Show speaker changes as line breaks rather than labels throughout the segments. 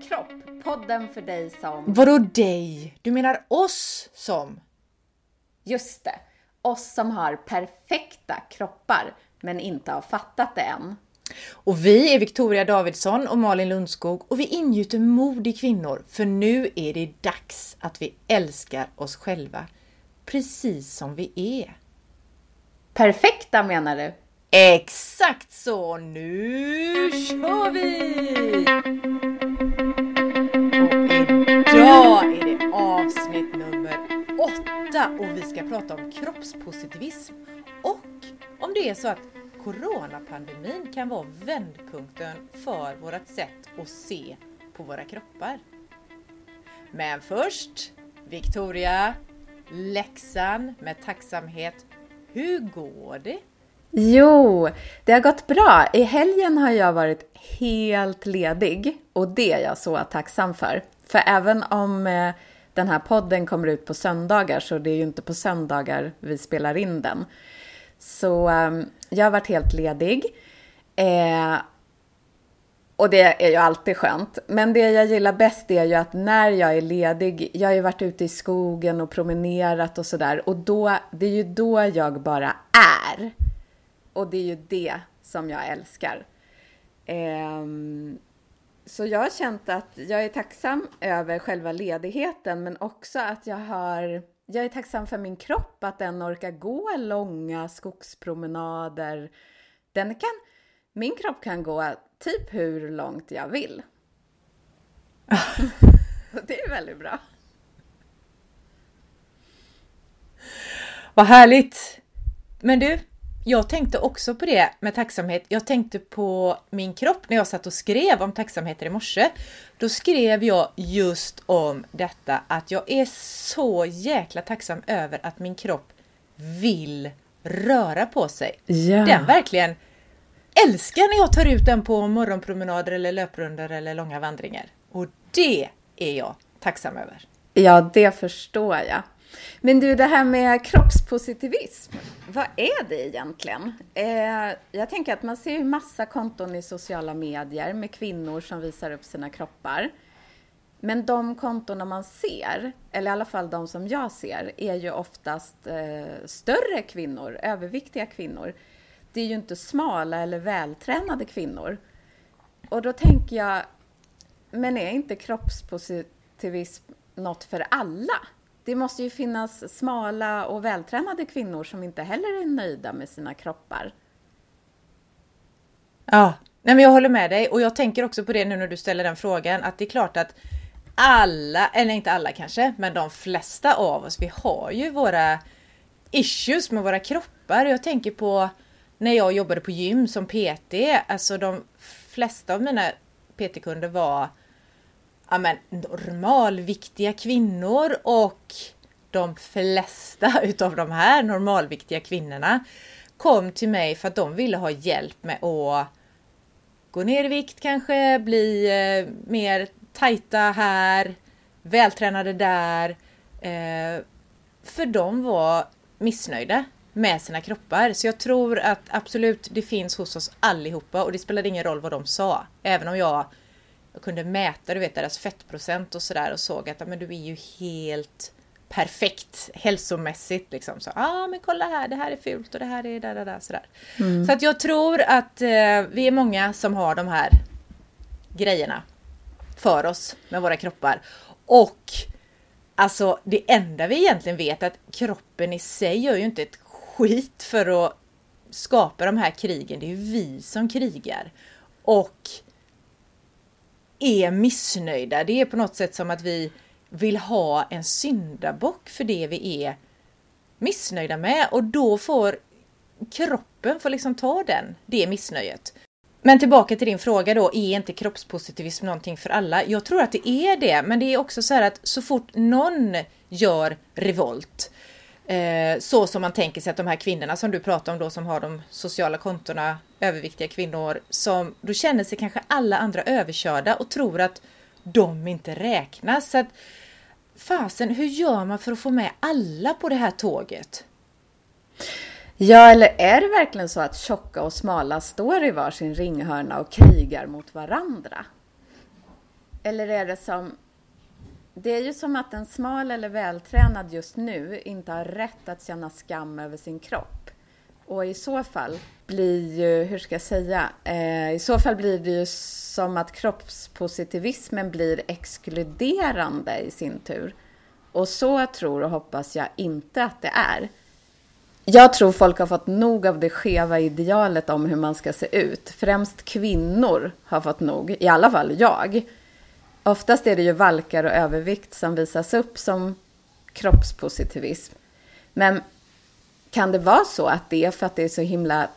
kropp, podden för dig som...
Vadå dig? Du menar oss som?
Just det, oss som har perfekta kroppar men inte har fattat det än.
Och vi är Victoria Davidsson och Malin Lundskog och vi ingjuter mod i kvinnor för nu är det dags att vi älskar oss själva precis som vi är.
Perfekta menar du?
Exakt så! Nu kör vi! Och vi ska prata om kroppspositivism och om det är så att coronapandemin kan vara vändpunkten för vårt sätt att se på våra kroppar. Men först, Victoria, läxan med tacksamhet. Hur går det?
Jo, det har gått bra. I helgen har jag varit helt ledig och det är jag så tacksam för. För även om eh, den här podden kommer ut på söndagar så det är ju inte på söndagar vi spelar in den. Så ehm, jag har varit helt ledig. Eh, och det är ju alltid skönt. Men det jag gillar bäst är ju att när jag är ledig, jag har ju varit ute i skogen och promenerat och sådär. Och då, det är ju då jag bara är. Och det är ju det som jag älskar. Eh, så jag har känt att jag är tacksam över själva ledigheten men också att jag har jag är tacksam för min kropp, att den orkar gå långa skogspromenader. Den kan, min kropp kan gå typ hur långt jag vill. det är väldigt bra.
Vad härligt! Men du, jag tänkte också på det med tacksamhet. Jag tänkte på min kropp när jag satt och skrev om tacksamheter i morse. Då skrev jag just om detta att jag är så jäkla tacksam över att min kropp vill röra på sig.
Ja.
Den verkligen älskar när jag tar ut den på morgonpromenader eller löprundor eller långa vandringar. Och det är jag tacksam över.
Ja, det förstår jag. Men du, det här med kroppspositivism, vad är det egentligen? Eh, jag tänker att man ser ju massa konton i sociala medier med kvinnor som visar upp sina kroppar. Men de kontona man ser, eller i alla fall de som jag ser, är ju oftast eh, större kvinnor, överviktiga kvinnor. Det är ju inte smala eller vältränade kvinnor. Och då tänker jag, men är inte kroppspositivism något för alla? Det måste ju finnas smala och vältränade kvinnor som inte heller är nöjda med sina kroppar.
Ja, nej men jag håller med dig och jag tänker också på det nu när du ställer den frågan att det är klart att alla, eller inte alla kanske, men de flesta av oss, vi har ju våra issues med våra kroppar. Jag tänker på när jag jobbade på gym som PT, alltså de flesta av mina PT-kunder var ja, men, normalviktiga kvinnor och de flesta utav de här normalviktiga kvinnorna kom till mig för att de ville ha hjälp med att gå ner i vikt kanske, bli eh, mer tajta här, vältränade där. Eh, för de var missnöjda med sina kroppar. Så jag tror att absolut det finns hos oss allihopa och det spelade ingen roll vad de sa. Även om jag jag kunde mäta du vet, deras fettprocent och sådär och såg att men du är ju helt perfekt hälsomässigt. Liksom. Så, ah, men kolla här, det här är fult och det här är där, där, där sådär. Mm. Så att jag tror att eh, vi är många som har de här grejerna för oss med våra kroppar. Och alltså det enda vi egentligen vet är att kroppen i sig gör ju inte ett skit för att skapa de här krigen. Det är ju vi som krigar. Och är missnöjda. Det är på något sätt som att vi vill ha en syndabock för det vi är missnöjda med och då får kroppen får liksom ta den, det missnöjet. Men tillbaka till din fråga då, är inte kroppspositivism någonting för alla? Jag tror att det är det, men det är också så här att så fort någon gör revolt Eh, så som man tänker sig att de här kvinnorna som du pratar om då som har de sociala kontona, överviktiga kvinnor, som då känner sig kanske alla andra överkörda och tror att de inte räknas. Så att, fasen, hur gör man för att få med alla på det här tåget?
Ja, eller är det verkligen så att tjocka och smala står i varsin ringhörna och krigar mot varandra? Eller är det som... Det är ju som att en smal eller vältränad just nu inte har rätt att känna skam över sin kropp. Och i så fall blir ju, hur ska jag säga, eh, i så fall blir det ju som att kroppspositivismen blir exkluderande i sin tur. Och så tror och hoppas jag inte att det är. Jag tror folk har fått nog av det skeva idealet om hur man ska se ut. Främst kvinnor har fått nog, i alla fall jag. Oftast är det ju valkar och övervikt som visas upp som kroppspositivism. Men kan det vara så att det är för att det är så himla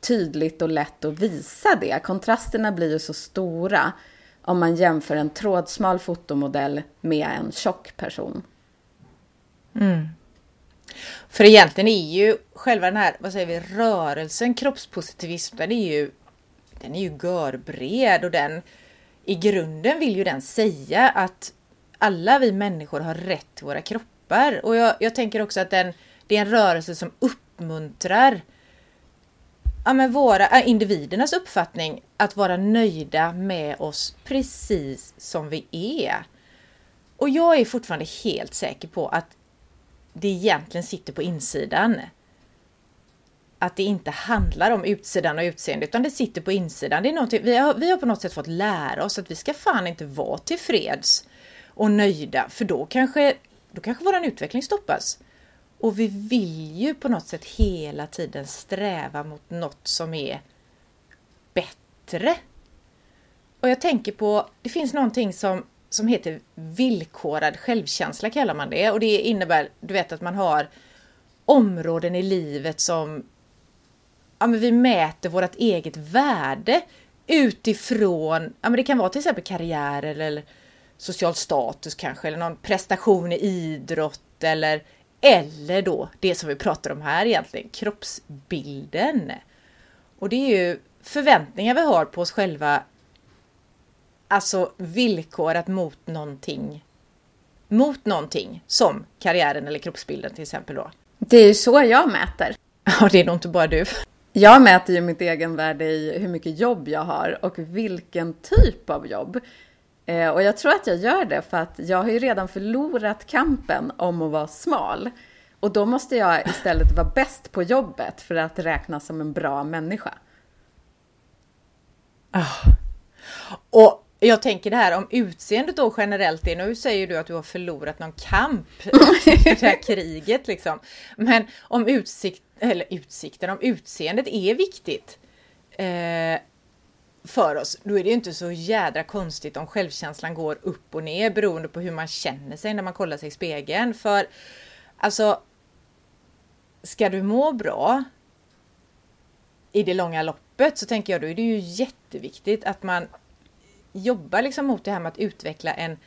tydligt och lätt att visa det? Kontrasterna blir ju så stora om man jämför en trådsmal fotomodell med en tjock person.
Mm. För egentligen är ju själva den här, vad säger vi, rörelsen kroppspositivism, den är ju, den är ju görbred och den i grunden vill ju den säga att alla vi människor har rätt till våra kroppar. Och jag, jag tänker också att den, det är en rörelse som uppmuntrar ja, men våra, äh, individernas uppfattning att vara nöjda med oss precis som vi är. Och jag är fortfarande helt säker på att det egentligen sitter på insidan. Att det inte handlar om utsidan och utseende utan det sitter på insidan. Det är vi, har, vi har på något sätt fått lära oss att vi ska fan inte vara tillfreds och nöjda för då kanske, då kanske våran utveckling stoppas. Och vi vill ju på något sätt hela tiden sträva mot något som är bättre. Och jag tänker på, det finns någonting som som heter villkorad självkänsla kallar man det och det innebär, du vet att man har områden i livet som ja, men vi mäter vårt eget värde utifrån, ja, men det kan vara till exempel karriär eller social status kanske, eller någon prestation i idrott eller, eller då det som vi pratar om här egentligen, kroppsbilden. Och det är ju förväntningar vi har på oss själva alltså villkorat mot någonting. Mot någonting som karriären eller kroppsbilden till exempel då.
Det är ju så jag mäter.
Ja, det är nog inte bara du.
Jag mäter ju mitt egenvärde i hur mycket jobb jag har och vilken typ av jobb. Eh, och jag tror att jag gör det för att jag har ju redan förlorat kampen om att vara smal. Och då måste jag istället vara bäst på jobbet för att räknas som en bra människa.
Oh. Och jag tänker det här om utseendet då generellt, är, nu säger du att du har förlorat någon kamp i det här kriget liksom. Men om utsikt, eller utsikten, om utseendet är viktigt eh, för oss, då är det inte så jädra konstigt om självkänslan går upp och ner beroende på hur man känner sig när man kollar sig i spegeln. För alltså, ska du må bra i det långa loppet så tänker jag då är det ju jätteviktigt att man jobbar liksom mot det här med att utveckla en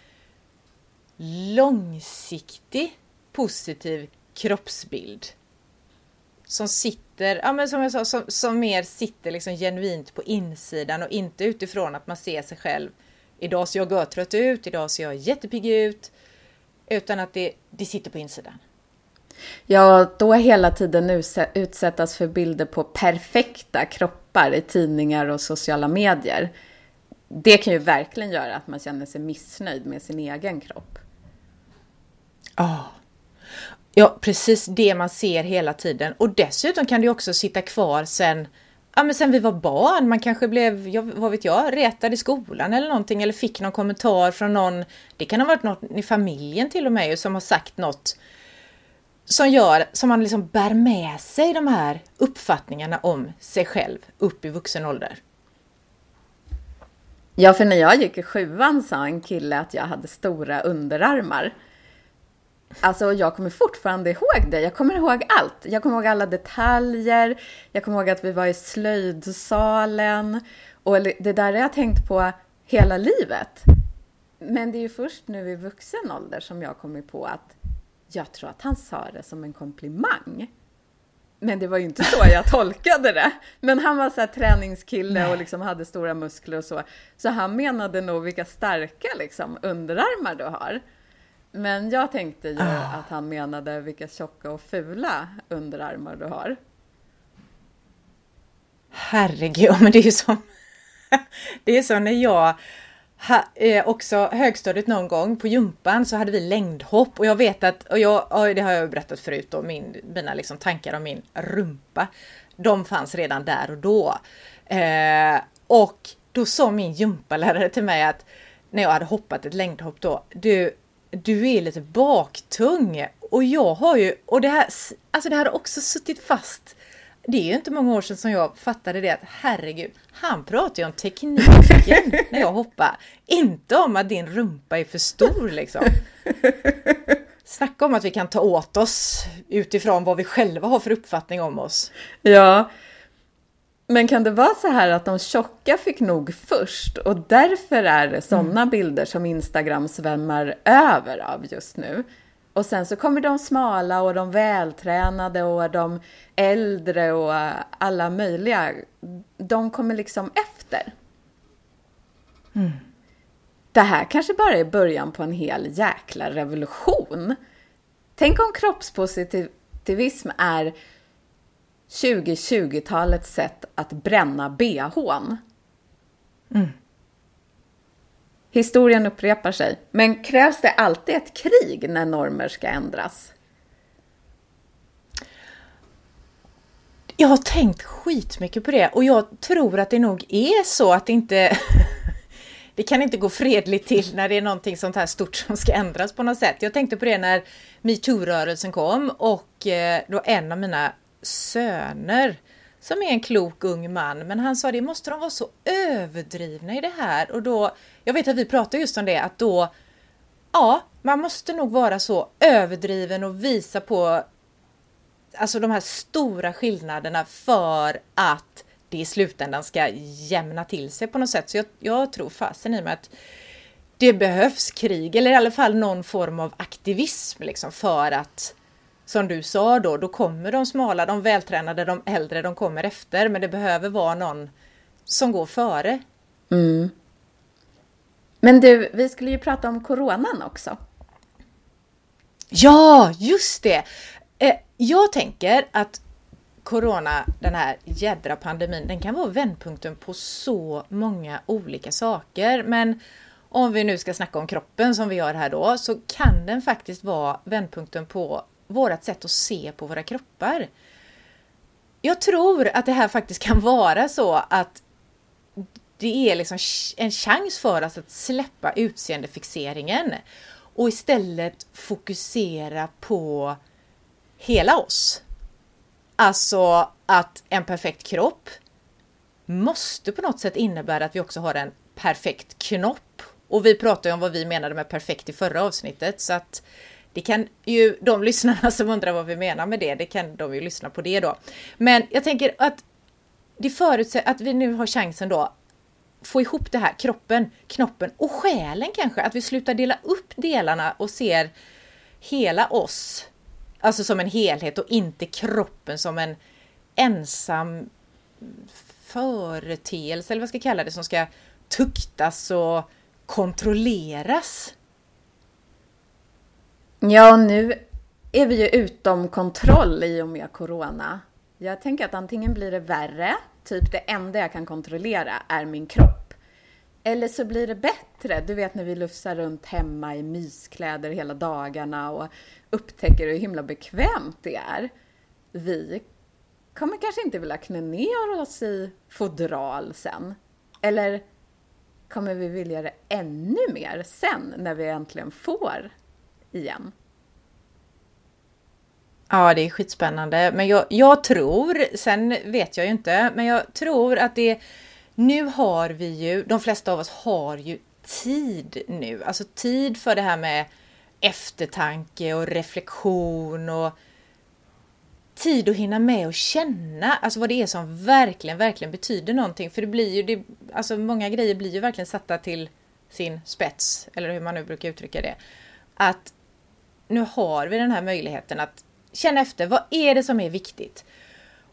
långsiktig positiv kroppsbild. Som sitter, ja men som jag sa, som, som mer sitter liksom genuint på insidan och inte utifrån att man ser sig själv. Idag ser jag görtrött ut, idag ser jag jättepigg ut. Utan att det, det sitter på insidan.
Ja, då hela tiden utsättas för bilder på perfekta kroppar i tidningar och sociala medier det kan ju verkligen göra att man känner sig missnöjd med sin egen kropp.
Ja. Oh. Ja, precis det man ser hela tiden. Och dessutom kan det också sitta kvar sen, ja, men sen vi var barn. Man kanske blev, jag, vad vet jag, retad i skolan eller någonting eller fick någon kommentar från någon. Det kan ha varit någon i familjen till och med som har sagt något som gör, som man liksom bär med sig de här uppfattningarna om sig själv upp i vuxen ålder.
Ja, för när jag gick i sjuan sa en kille att jag hade stora underarmar. Alltså, jag kommer fortfarande ihåg det. Jag kommer ihåg allt. Jag kommer ihåg alla detaljer. Jag kommer ihåg att vi var i slöjdsalen. Och det där har jag tänkt på hela livet. Men det är ju först nu i vuxen ålder som jag kommit på att jag tror att han sa det som en komplimang. Men det var ju inte så jag tolkade det. Men han var så här träningskille och liksom hade stora muskler och så. Så han menade nog vilka starka liksom, underarmar du har. Men jag tänkte ju oh. att han menade vilka tjocka och fula underarmar du har.
Herregud, men det är ju som... Det är så när jag ha, eh, också högstadiet någon gång på gympan så hade vi längdhopp och jag vet att, och jag, och det har jag berättat förut då, min, mina liksom tankar om min rumpa. De fanns redan där och då. Eh, och då sa min gympalärare till mig att när jag hade hoppat ett längdhopp då, du, du är lite baktung. Och jag har ju, och det här, alltså det här har också suttit fast det är ju inte många år sedan som jag fattade det att herregud, han pratar ju om tekniken när jag hoppar. Inte om att din rumpa är för stor liksom. Snacka om att vi kan ta åt oss utifrån vad vi själva har för uppfattning om oss.
Ja. Men kan det vara så här att de tjocka fick nog först och därför är det sådana mm. bilder som Instagram svämmar över av just nu? Och sen så kommer de smala och de vältränade och de äldre och alla möjliga. De kommer liksom efter. Mm. Det här kanske bara är början på en hel jäkla revolution. Tänk om kroppspositivism är 2020-talets sätt att bränna bhn. Mm. Historien upprepar sig. Men krävs det alltid ett krig när normer ska ändras?
Jag har tänkt skitmycket på det och jag tror att det nog är så att det inte det kan inte gå fredligt till när det är någonting sånt här stort som ska ändras på något sätt. Jag tänkte på det när metoo-rörelsen kom och eh, då en av mina söner som är en klok ung man, men han sa det måste de vara så överdrivna i det här och då, jag vet att vi pratade just om det, att då, ja, man måste nog vara så överdriven och visa på alltså de här stora skillnaderna för att det i slutändan ska jämna till sig på något sätt. Så jag, jag tror fasen i mig att det behövs krig, eller i alla fall någon form av aktivism liksom för att som du sa då, då kommer de smala, de vältränade, de äldre, de kommer efter. Men det behöver vara någon som går före.
Mm. Men du, vi skulle ju prata om coronan också.
Ja, just det! Eh, jag tänker att corona, den här jädra pandemin, den kan vara vändpunkten på så många olika saker. Men om vi nu ska snacka om kroppen som vi gör här då, så kan den faktiskt vara vändpunkten på vårt sätt att se på våra kroppar. Jag tror att det här faktiskt kan vara så att det är liksom en chans för oss att släppa utseendefixeringen och istället fokusera på hela oss. Alltså att en perfekt kropp måste på något sätt innebära att vi också har en perfekt knopp. Och vi pratade om vad vi menade med perfekt i förra avsnittet så att det kan ju de lyssnarna som undrar vad vi menar med det, det kan de ju lyssna på det då. Men jag tänker att det förutsätter att vi nu har chansen då få ihop det här, kroppen, knoppen och själen kanske, att vi slutar dela upp delarna och ser hela oss, alltså som en helhet och inte kroppen som en ensam företeelse, eller vad ska jag kalla det, som ska tuktas och kontrolleras.
Ja, nu är vi ju utom kontroll i och med corona. Jag tänker att antingen blir det värre, typ det enda jag kan kontrollera är min kropp. Eller så blir det bättre, du vet när vi lufsar runt hemma i myskläder hela dagarna och upptäcker hur himla bekvämt det är. Vi kommer kanske inte vilja knä ner oss i fodral sen. Eller kommer vi vilja det ännu mer sen när vi äntligen får igen.
Ja, det är skitspännande. Men jag, jag tror, sen vet jag ju inte, men jag tror att det nu har vi ju, de flesta av oss har ju tid nu, alltså tid för det här med eftertanke och reflektion och tid att hinna med och känna alltså vad det är som verkligen, verkligen betyder någonting. För det blir ju, det, alltså många grejer blir ju verkligen satta till sin spets, eller hur man nu brukar uttrycka det. Att nu har vi den här möjligheten att känna efter, vad är det som är viktigt?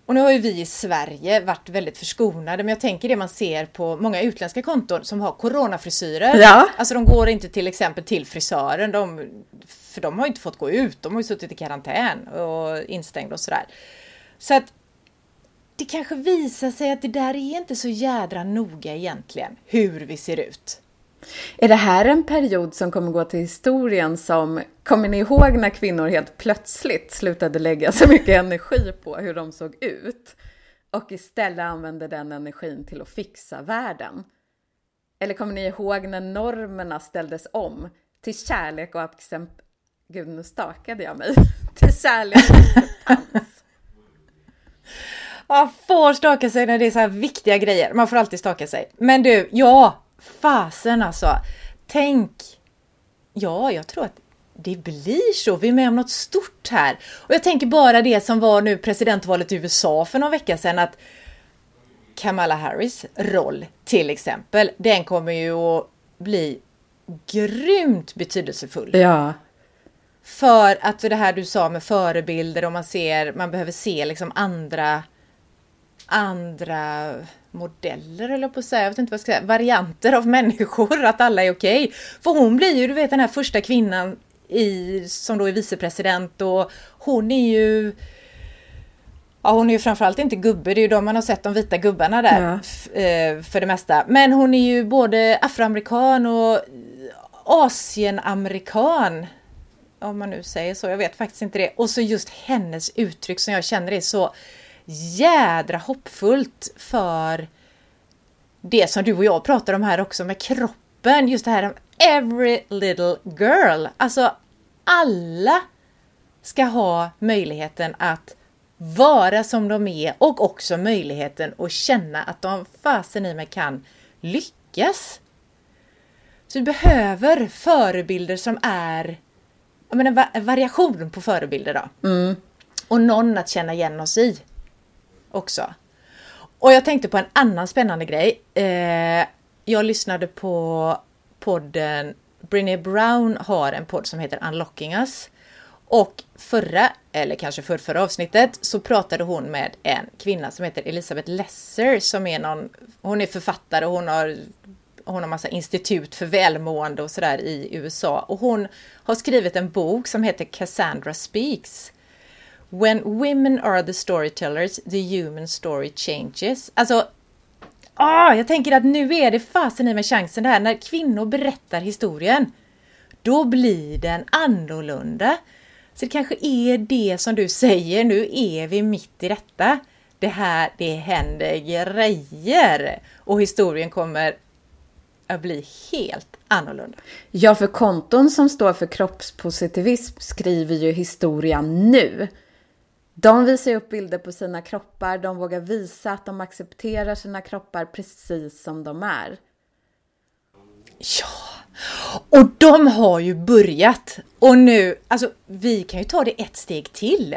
Och nu har ju vi i Sverige varit väldigt förskonade, men jag tänker det man ser på många utländska konton som har coronafrisyrer. Ja. Alltså de går inte till exempel till frisören, de, för de har inte fått gå ut, de har ju suttit i karantän och instängda och sådär. Så att det kanske visar sig att det där är inte så jädra noga egentligen, hur vi ser ut.
Är det här en period som kommer gå till historien som, kommer ni ihåg när kvinnor helt plötsligt slutade lägga så mycket energi på hur de såg ut och istället använde den energin till att fixa världen? Eller kommer ni ihåg när normerna ställdes om till kärlek och acceptans? Gud, nu stakade jag mig. till kärlek och acceptans.
Man får staka sig när det är så här viktiga grejer. Man får alltid staka sig. Men du, ja, fasen alltså. Tänk. Ja, jag tror att det blir så. Vi är med om något stort här. Och jag tänker bara det som var nu presidentvalet i USA för någon vecka sedan. att Kamala Harris roll till exempel, den kommer ju att bli grymt betydelsefull.
Ja.
För att det här du sa med förebilder och man ser, man behöver se liksom andra andra modeller eller på att säga, jag vet inte vad jag ska säga, varianter av människor, att alla är okej. Okay. För hon blir ju, du vet den här första kvinnan i, som då är vicepresident och hon är ju Ja, hon är ju framförallt inte gubbe, det är ju de man har sett de vita gubbarna där ja. Eh, för det mesta. Men hon är ju både afroamerikan och asienamerikan. Om man nu säger så, jag vet faktiskt inte det. Och så just hennes uttryck som jag känner är så jädra hoppfullt för det som du och jag pratar om här också med kroppen. Just det här every little girl. Alltså alla ska ha möjligheten att vara som de är och också möjligheten att känna att de fasen i mig kan lyckas. Så vi behöver förebilder som är jag menar, en variation på förebilder då.
Mm.
Och någon att känna igen oss i också. Och jag tänkte på en annan spännande grej. Eh, jag lyssnade på podden Brené Brown har en podd som heter Unlocking Us. Och förra, eller kanske för förra avsnittet, så pratade hon med en kvinna som heter Elisabeth Lesser som är någon, hon är författare och hon har hon har massa institut för välmående och sådär i USA och hon har skrivit en bok som heter Cassandra Speaks. When women are the storytellers, the human story changes. Alltså, ah, jag tänker att nu är det fasen i med chansen det här när kvinnor berättar historien. Då blir den annorlunda. Så det kanske är det som du säger, nu är vi mitt i detta. Det här, det händer grejer! Och historien kommer att bli helt annorlunda.
Ja, för konton som står för kroppspositivism skriver ju historia nu. De visar upp bilder på sina kroppar, de vågar visa att de accepterar sina kroppar precis som de är.
Ja, och de har ju börjat. Och nu, alltså vi kan ju ta det ett steg till.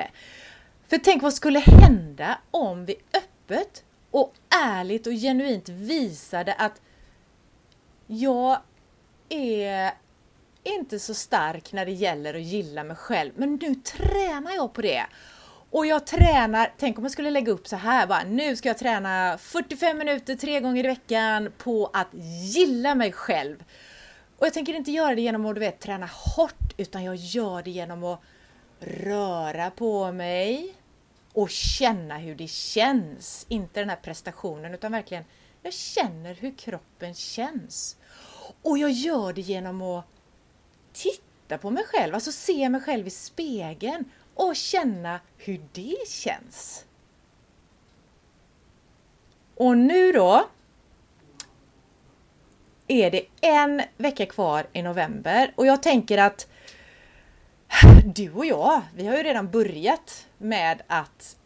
För tänk vad skulle hända om vi öppet och ärligt och genuint visade att jag är inte så stark när det gäller att gilla mig själv, men nu tränar jag på det. Och jag tränar, tänk om jag skulle lägga upp så här bara, nu ska jag träna 45 minuter tre gånger i veckan på att gilla mig själv. Och jag tänker inte göra det genom att du vet, träna hårt, utan jag gör det genom att röra på mig och känna hur det känns. Inte den här prestationen, utan verkligen, jag känner hur kroppen känns. Och jag gör det genom att titta på mig själv, alltså se mig själv i spegeln och känna hur det känns. Och nu då är det en vecka kvar i november och jag tänker att du och jag, vi har ju redan börjat med att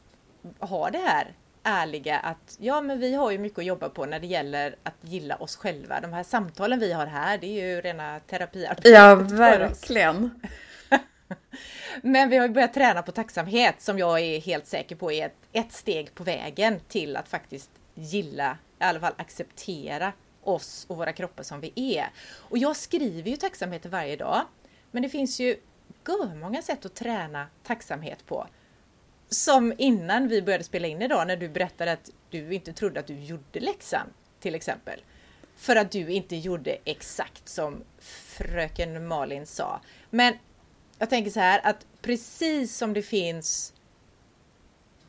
ha det här ärliga att ja, men vi har ju mycket att jobba på när det gäller att gilla oss själva. De här samtalen vi har här, det är ju rena terapiarbetet.
Ja, verkligen.
men vi har ju börjat träna på tacksamhet som jag är helt säker på är ett, ett steg på vägen till att faktiskt gilla, i alla fall acceptera oss och våra kroppar som vi är. Och jag skriver ju tacksamhet varje dag. Men det finns ju många sätt att träna tacksamhet på. Som innan vi började spela in idag när du berättade att du inte trodde att du gjorde läxan till exempel. För att du inte gjorde exakt som fröken Malin sa. Men jag tänker så här att precis som det finns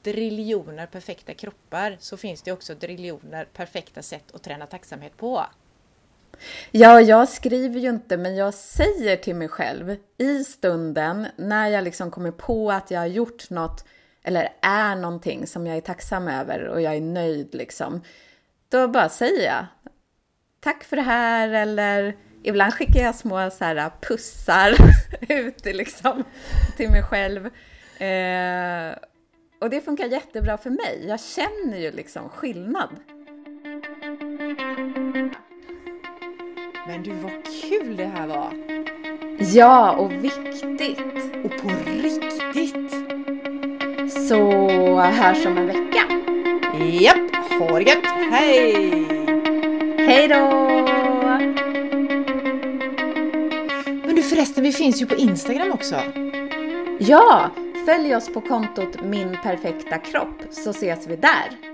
driljoner perfekta kroppar så finns det också driljoner perfekta sätt att träna tacksamhet på.
Ja, jag skriver ju inte, men jag säger till mig själv i stunden när jag liksom kommer på att jag har gjort något eller är någonting som jag är tacksam över och jag är nöjd liksom. Då bara säger jag tack för det här eller ibland skickar jag små så här, pussar ut liksom, till mig själv. Eh, och det funkar jättebra för mig. Jag känner ju liksom skillnad.
Men du, vad kul det här var!
Ja, och viktigt.
Och på riktigt!
Så hörs om en vecka.
Japp, ha det gött! Hej!
Hej då!
Förresten, vi finns ju på Instagram också.
Ja, följ oss på kontot Min Perfekta Kropp så ses vi där.